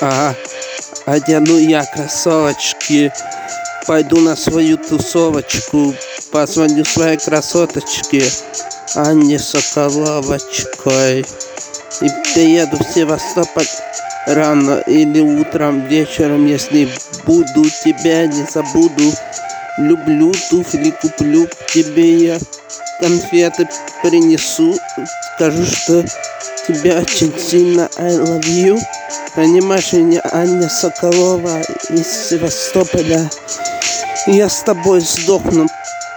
Ага. Одену я кроссовочки. Пойду на свою тусовочку. Позвоню своей красоточке. Анне Соколовочкой. И приеду в Севастополь рано или утром, вечером, если буду тебя не забуду. Люблю туфли, куплю тебе я конфеты принесу. Скажу, что тебя очень сильно I love you. Понимаешь меня, Аня Соколова из Севастополя. Я с тобой сдохну,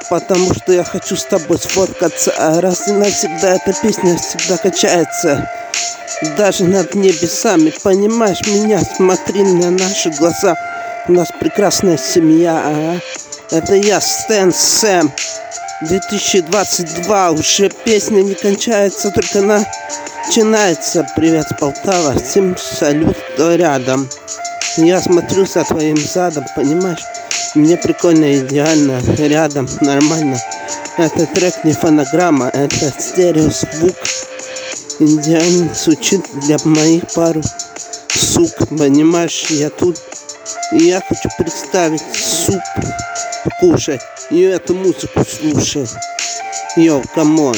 потому что я хочу с тобой сфоткаться. А раз и навсегда эта песня всегда качается. Даже над небесами, понимаешь меня, смотри на наши глаза. У нас прекрасная семья, ага. Это я, Стэн Сэм. 2022 уже песня не кончается, только начинается. Привет, Полтава, всем салют, кто рядом. Я смотрю за твоим задом, понимаешь? Мне прикольно, идеально, рядом, нормально. Это трек не фонограмма, это стереозвук. Идеально звучит для моих пару сук, понимаешь? Я тут, и я хочу представить суп кушать и эту музыку слушать. Йоу, камон.